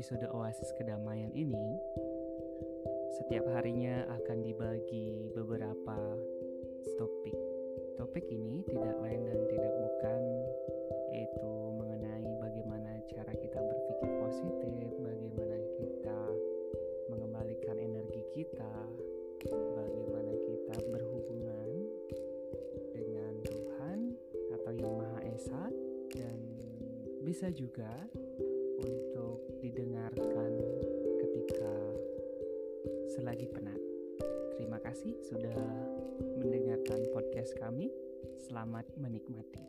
episode Oasis Kedamaian ini, setiap harinya akan dibagi beberapa topik. Topik ini tidak lain dan tidak bukan yaitu mengenai bagaimana cara kita berpikir positif, bagaimana kita mengembalikan energi kita, bagaimana kita berhubungan dengan Tuhan atau Yang Maha Esa dan bisa juga selagi penat. Terima kasih sudah mendengarkan podcast kami. Selamat menikmati.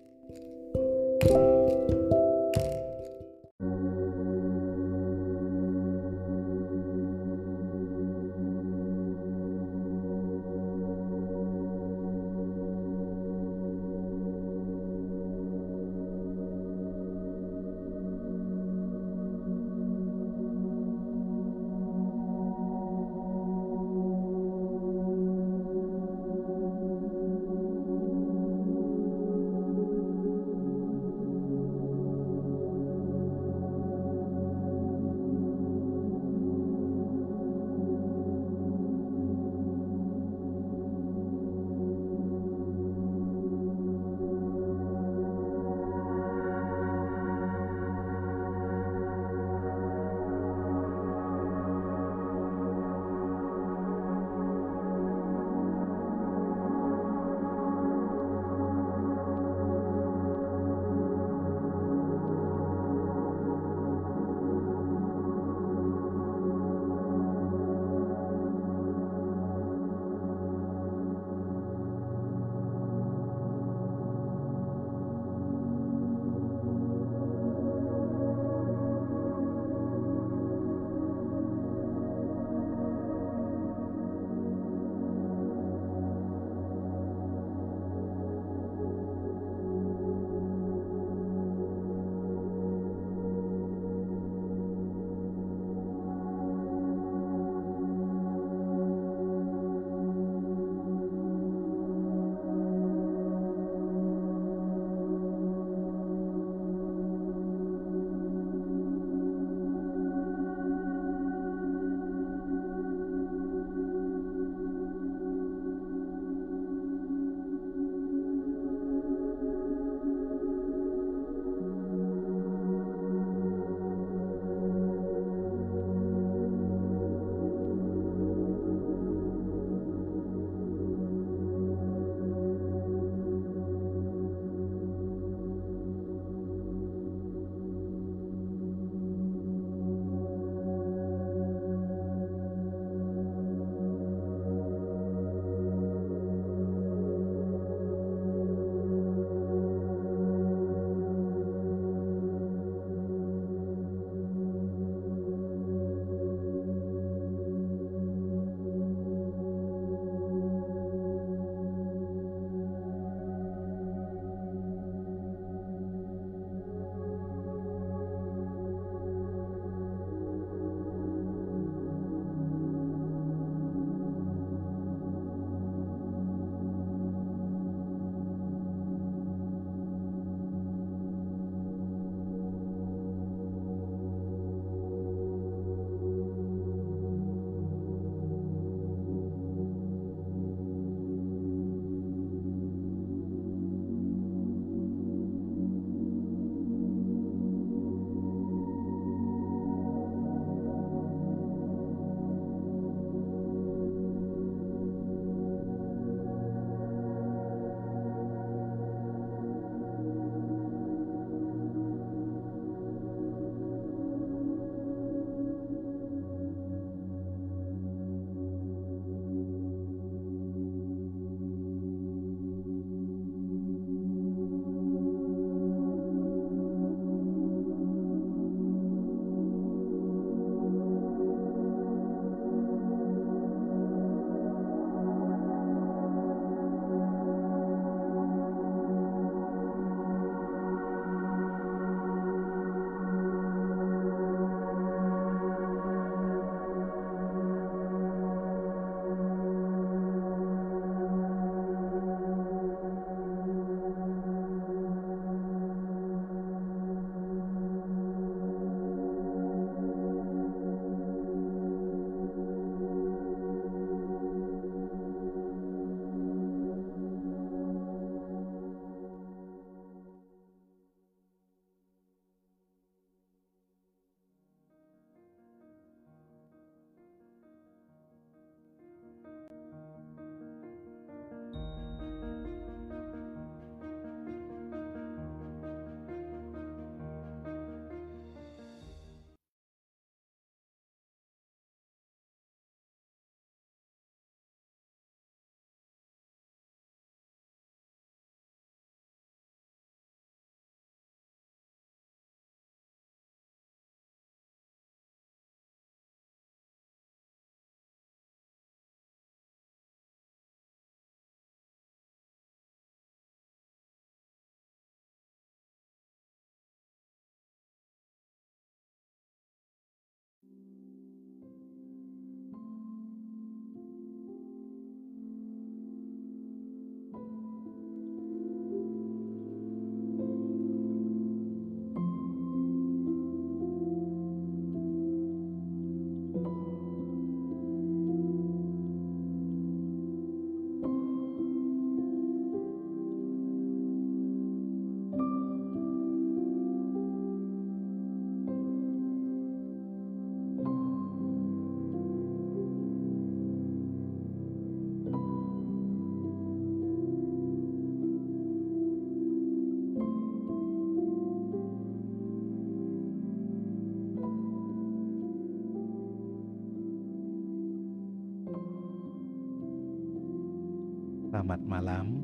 Malam.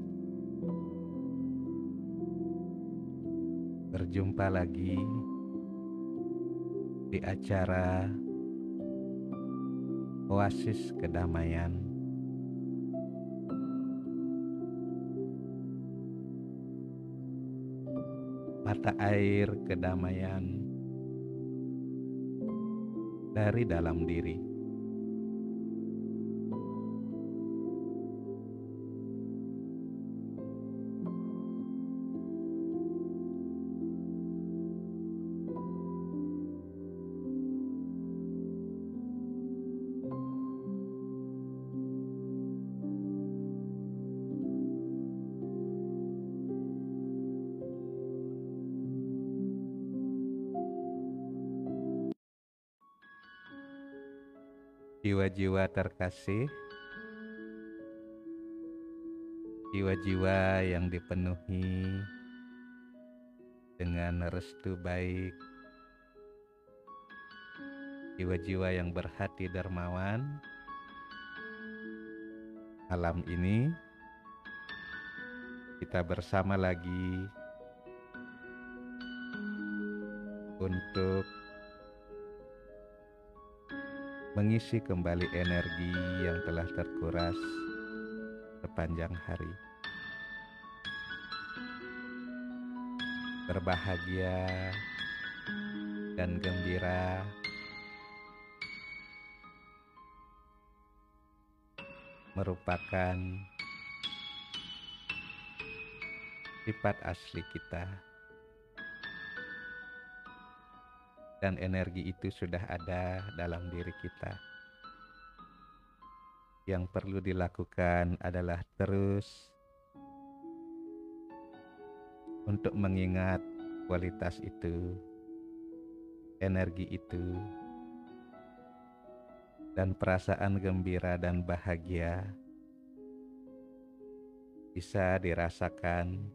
Berjumpa lagi di acara Oasis Kedamaian. Mata air kedamaian dari dalam diri. Jiwa-jiwa terkasih, jiwa-jiwa yang dipenuhi dengan restu baik, jiwa-jiwa yang berhati dermawan. Malam ini kita bersama lagi untuk mengisi kembali energi yang telah terkuras sepanjang hari. Berbahagia dan gembira merupakan sifat asli kita. Dan energi itu sudah ada dalam diri kita. Yang perlu dilakukan adalah terus untuk mengingat kualitas itu, energi itu, dan perasaan gembira dan bahagia bisa dirasakan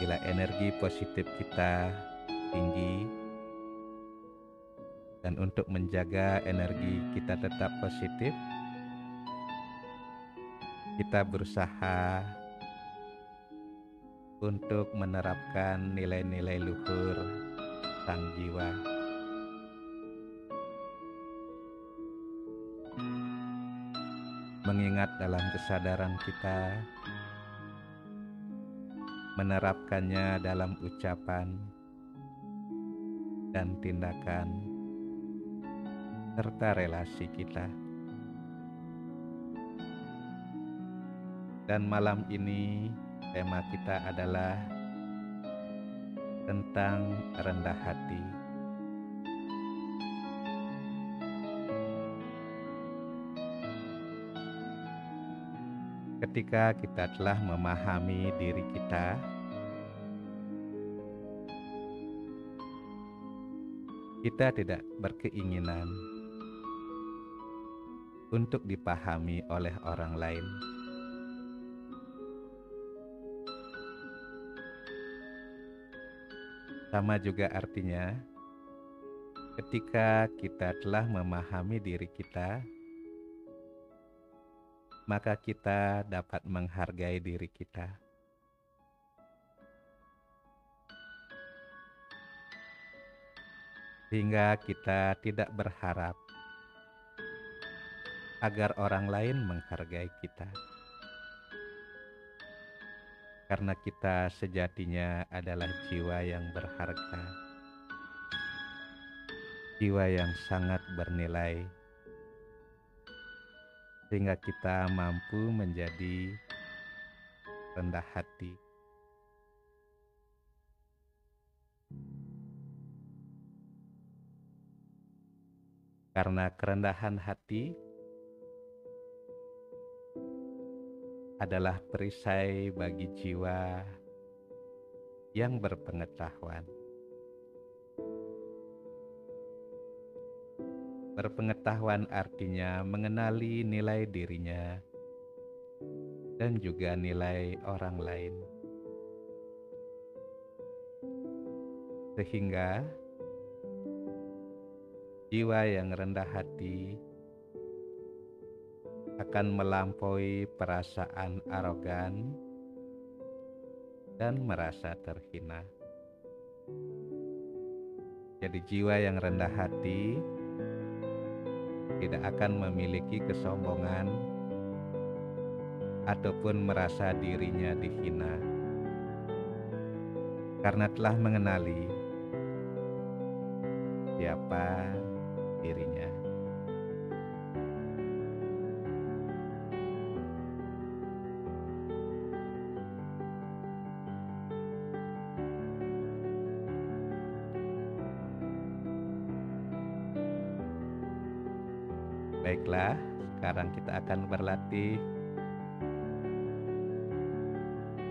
bila energi positif kita tinggi dan untuk menjaga energi kita tetap positif, kita berusaha untuk menerapkan nilai-nilai luhur sang jiwa. Mengingat dalam kesadaran kita, menerapkannya dalam ucapan dan tindakan serta relasi kita. Dan malam ini tema kita adalah tentang rendah hati. Ketika kita telah memahami diri kita, kita tidak berkeinginan untuk dipahami oleh orang lain. Sama juga artinya, ketika kita telah memahami diri kita, maka kita dapat menghargai diri kita. Sehingga kita tidak berharap agar orang lain menghargai kita. Karena kita sejatinya adalah jiwa yang berharga, jiwa yang sangat bernilai, sehingga kita mampu menjadi rendah hati. Karena kerendahan hati adalah perisai bagi jiwa yang berpengetahuan. Berpengetahuan artinya mengenali nilai dirinya dan juga nilai orang lain, sehingga jiwa yang rendah hati akan melampaui perasaan arogan dan merasa terhina. Jadi, jiwa yang rendah hati tidak akan memiliki kesombongan ataupun merasa dirinya dihina karena telah mengenali siapa dirinya. Baiklah, sekarang kita akan berlatih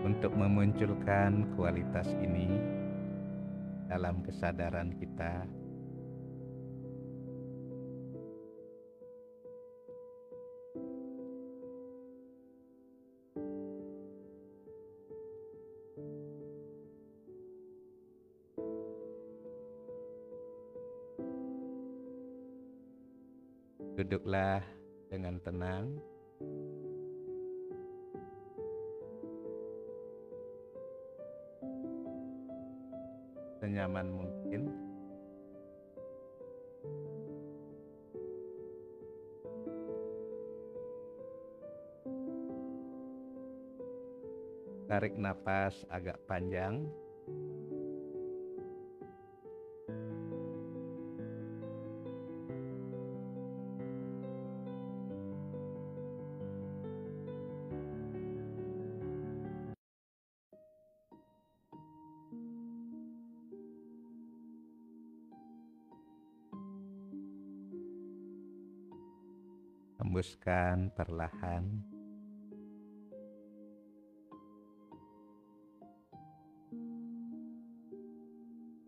untuk memunculkan kualitas ini dalam kesadaran kita. Duduklah dengan tenang. Senyaman mungkin. Tarik nafas agak panjang.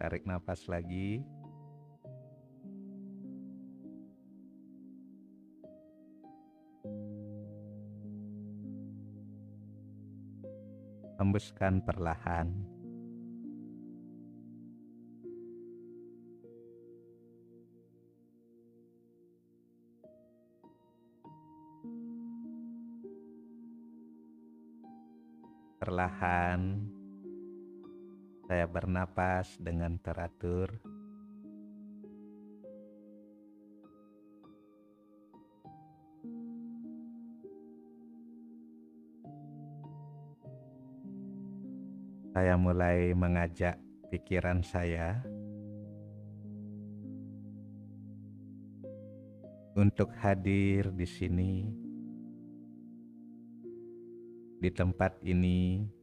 Tarik nafas lagi. Hembuskan perlahan. Perlahan saya bernapas dengan teratur. Saya mulai mengajak pikiran saya untuk hadir di sini, di tempat ini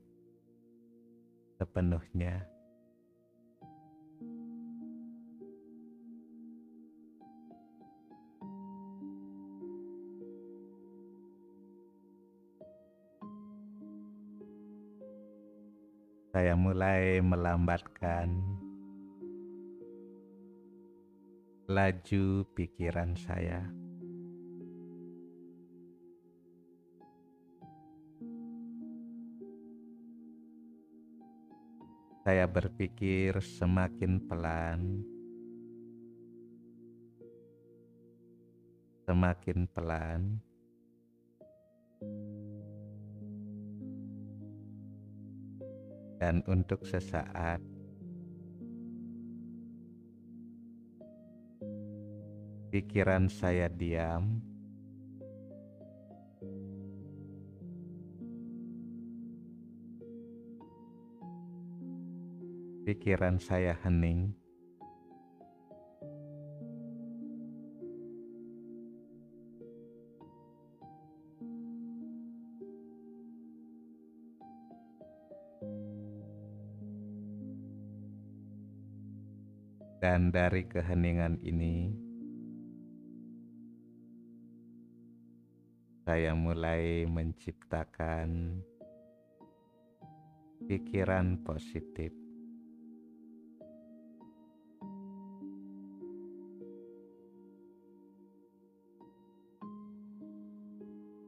sepenuhnya. Saya mulai melambatkan laju pikiran saya. Saya berpikir semakin pelan, semakin pelan. Dan untuk sesaat pikiran saya diam. Pikiran saya hening. Dan dari keheningan ini, saya mulai menciptakan pikiran positif.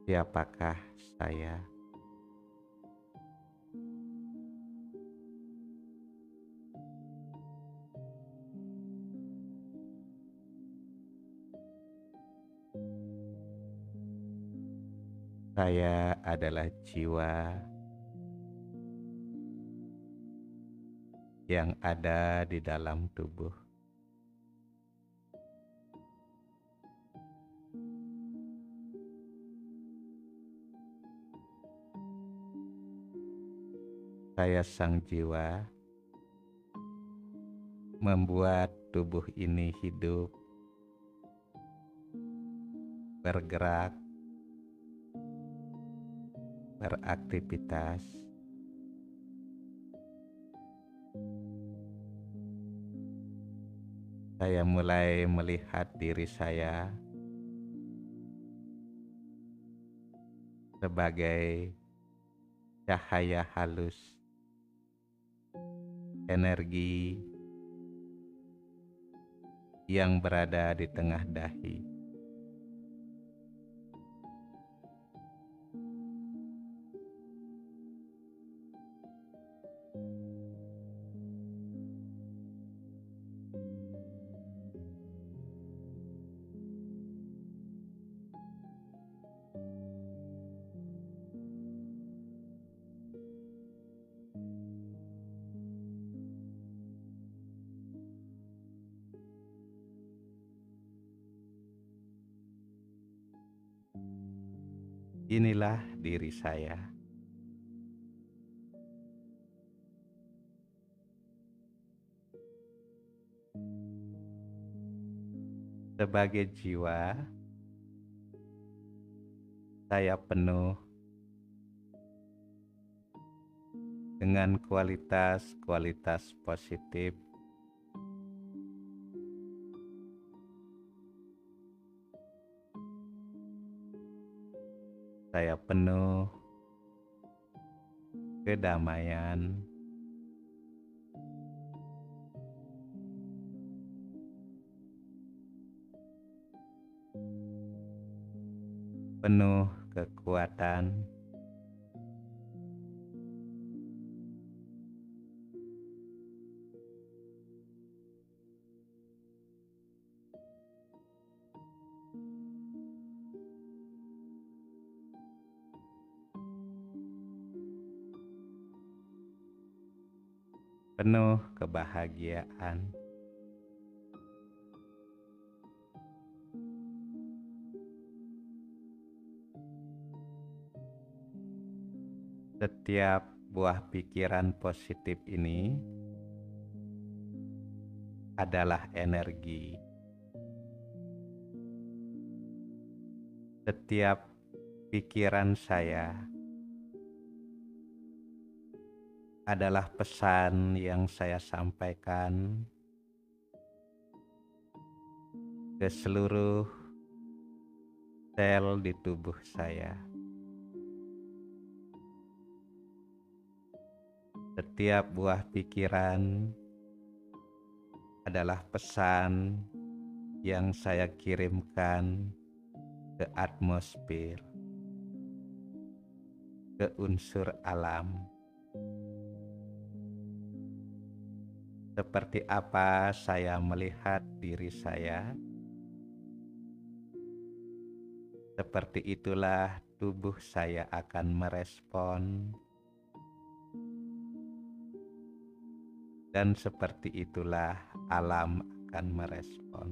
Siapakah saya? Saya adalah jiwa yang ada di dalam tubuh. Saya sang jiwa membuat tubuh ini hidup, bergerak, beraktivitas. Saya mulai melihat diri saya sebagai cahaya halus, energi yang berada di tengah dahi. Diri saya. Sebagai jiwa, saya penuh dengan kualitas-kualitas positif saya penuh kedamaian, penuh kekuatan, penuh kebahagiaan. Setiap buah pikiran positif ini adalah energi. Setiap pikiran saya adalah pesan yang saya sampaikan ke seluruh sel di tubuh saya. Setiap buah pikiran adalah pesan yang saya kirimkan ke atmosfer, ke unsur alam. Seperti apa saya melihat diri saya, seperti itulah tubuh saya akan merespon, dan seperti itulah alam akan merespon.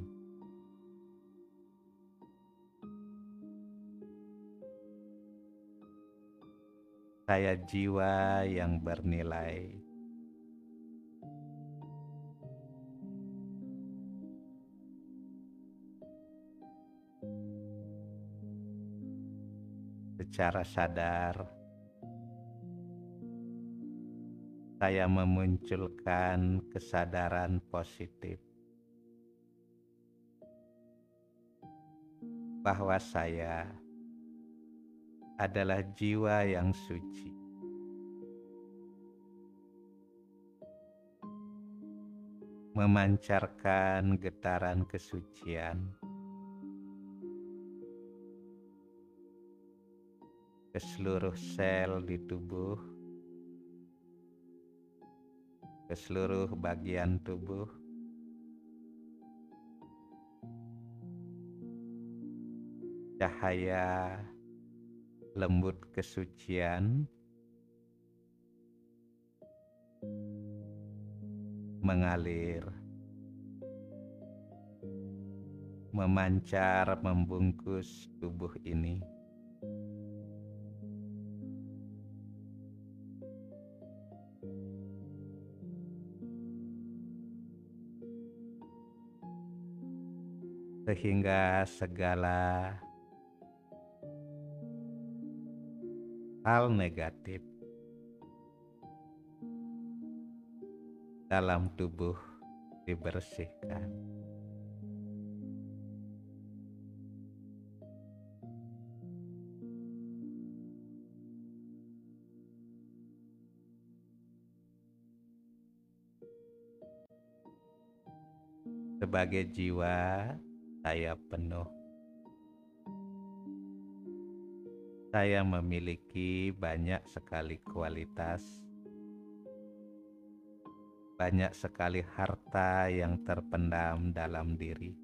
Saya jiwa yang bernilai. Secara sadar. Saya memunculkan kesadaran positif. Bahwa saya adalah jiwa yang suci. Memancarkan getaran kesucian ke seluruh sel di tubuh, ke seluruh bagian tubuh. Cahaya lembut kesucian mengalir, memancar, membungkus tubuh ini. Sehingga segala hal negatif dalam tubuh dibersihkan. Sebagai jiwa, saya penuh. Saya memiliki banyak sekali kualitas banyak sekali harta yang terpendam dalam diri.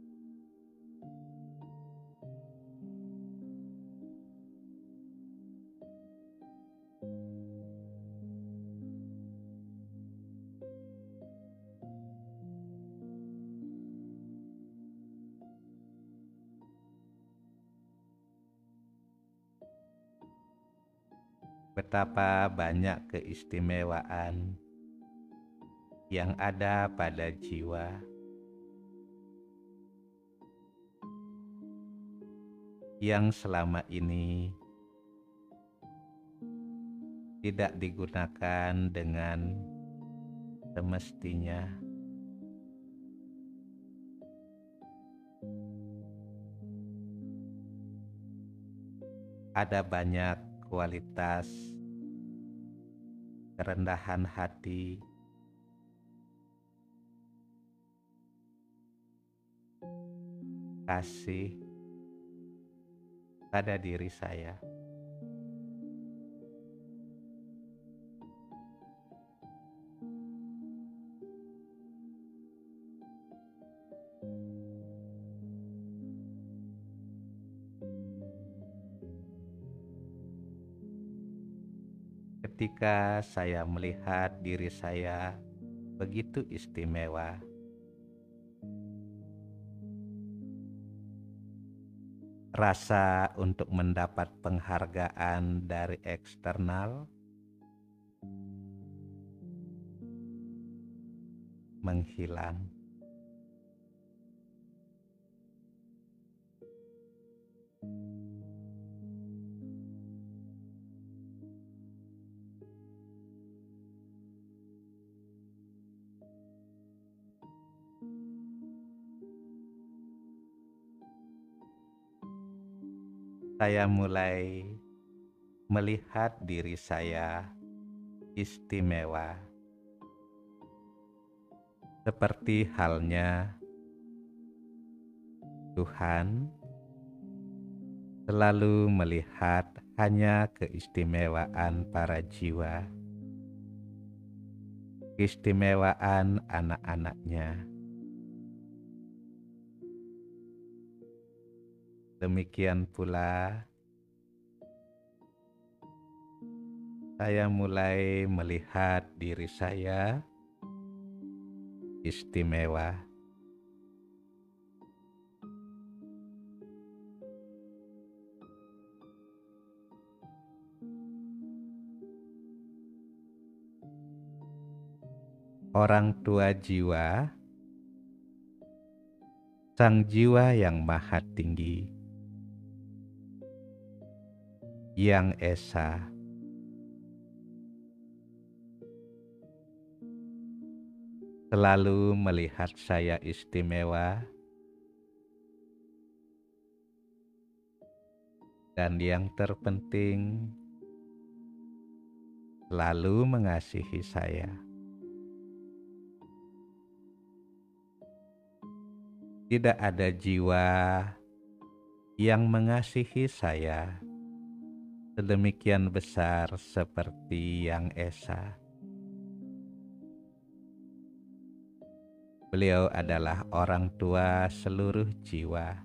Betapa banyak keistimewaan yang ada pada jiwa. Yang selama ini tidak digunakan dengan semestinya. Ada banyak kualitas kerendahan hati kasih pada diri saya. Ketika saya melihat diri saya begitu istimewa, rasa untuk mendapat penghargaan dari eksternal menghilang. Saya mulai melihat diri saya istimewa, seperti halnya Tuhan selalu melihat hanya keistimewaan para jiwa, keistimewaan anak-anaknya. Demikian pula saya mulai melihat diri saya istimewa. Orang tua jiwa, sang jiwa yang maha tinggi yang Esa. Selalu melihat saya istimewa dan yang terpenting selalu mengasihi saya. Tidak ada jiwa yang mengasihi saya sedemikian besar seperti yang Esa. Beliau adalah orang tua seluruh jiwa.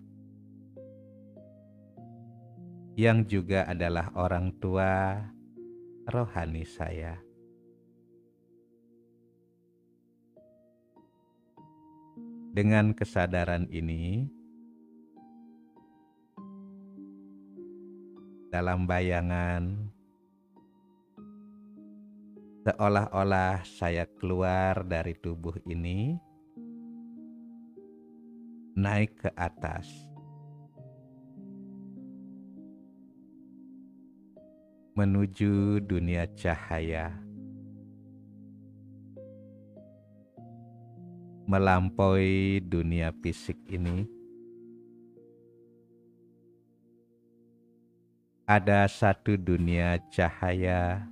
yang juga adalah orang tua rohani saya. Dengan kesadaran ini, dalam bayangan, seolah-olah saya keluar dari tubuh ini, naik ke atas. Menuju dunia cahaya. melampaui dunia fisik ini, ada satu dunia cahaya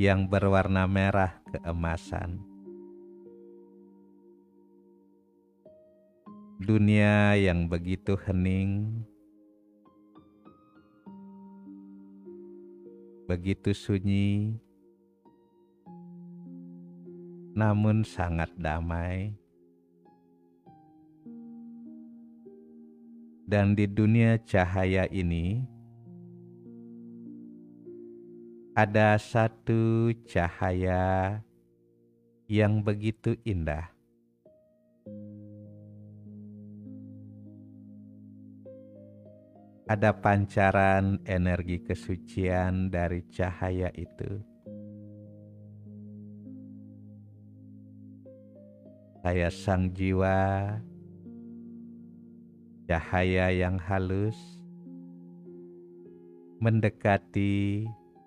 yang berwarna merah keemasan. Dunia yang begitu hening, begitu sunyi, namun sangat damai. Dan di dunia cahaya ini, ada satu cahaya yang begitu indah. Ada pancaran energi kesucian dari cahaya itu Saya sang jiwa, cahaya yang halus, mendekati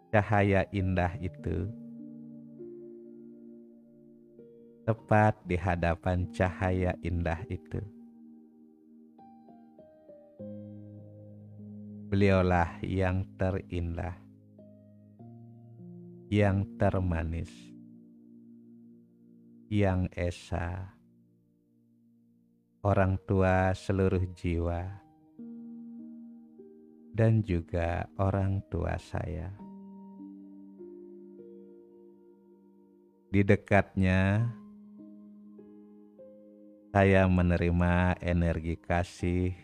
cahaya indah itu, tepat di hadapan cahaya indah itu. Beliaulah yang terindah, yang termanis yang esa, orang tua seluruh jiwa, dan juga orang tua saya. Di dekatnya, saya menerima energi kasih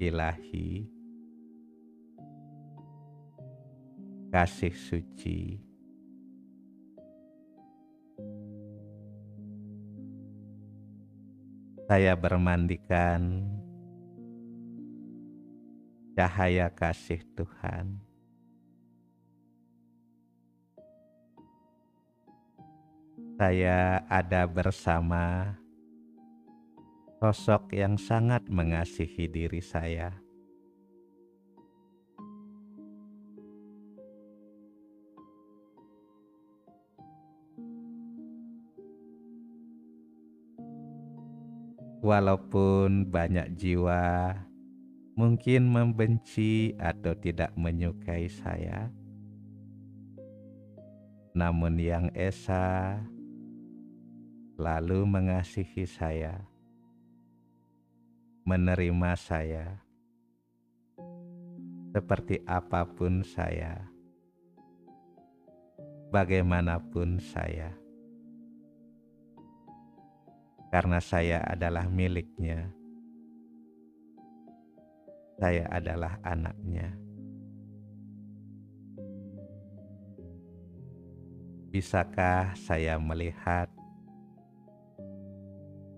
ilahi, kasih suci saya bermandikan cahaya kasih Tuhan. Saya ada bersama sosok yang sangat mengasihi diri saya. Walaupun banyak jiwa mungkin membenci atau tidak menyukai saya, namun Yang Esa lalu mengasihi saya, menerima saya seperti apa pun saya, bagaimanapun saya karena saya adalah miliknya. Saya adalah anaknya. Bisakah saya melihat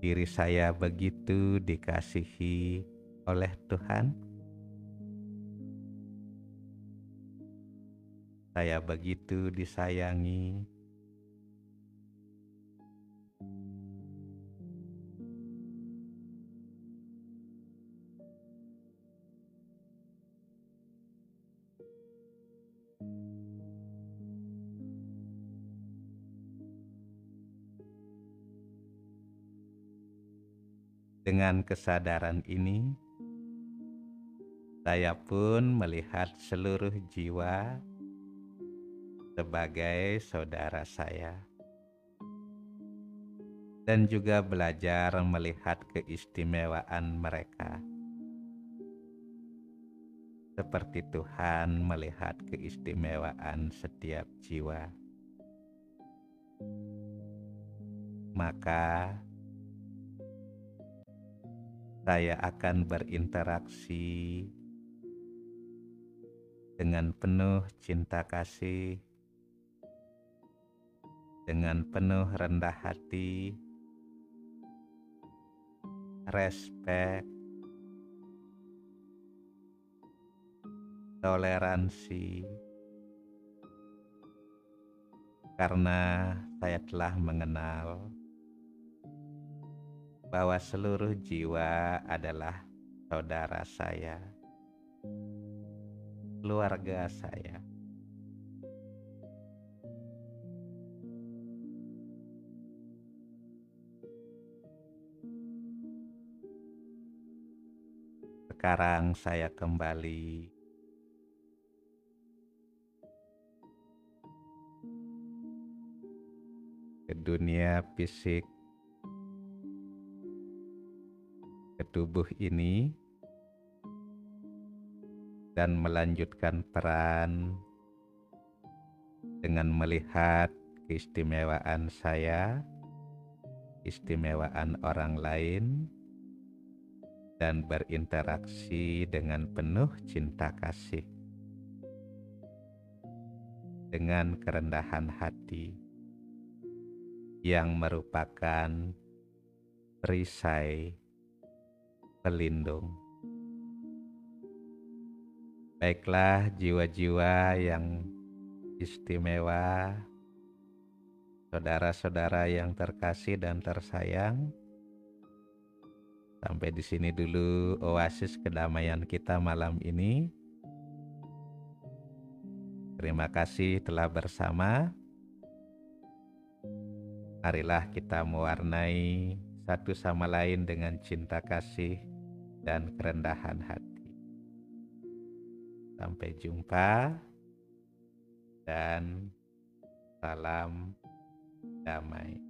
diri saya begitu dikasihi oleh Tuhan? Saya begitu disayangi Dengan kesadaran ini, saya pun melihat seluruh jiwa sebagai saudara saya, dan juga belajar melihat keistimewaan mereka, seperti Tuhan melihat keistimewaan setiap jiwa. Maka, saya akan berinteraksi dengan penuh cinta kasih, dengan penuh rendah hati, respek, toleransi, karena saya telah mengenal bahwa seluruh jiwa adalah saudara saya, keluarga saya. Sekarang saya kembali. Ke dunia fisik, tubuh ini, dan melanjutkan peran dengan melihat keistimewaan saya, keistimewaan orang lain, dan berinteraksi dengan penuh cinta kasih, dengan kerendahan hati yang merupakan perisai pelindung. Baiklah jiwa-jiwa yang istimewa, saudara-saudara yang terkasih dan tersayang. Sampai di sini dulu oasis kedamaian kita malam ini. Terima kasih telah bersama. Marilah kita mewarnai satu sama lain dengan cinta kasih dan kerendahan hati. Sampai jumpa dan salam damai.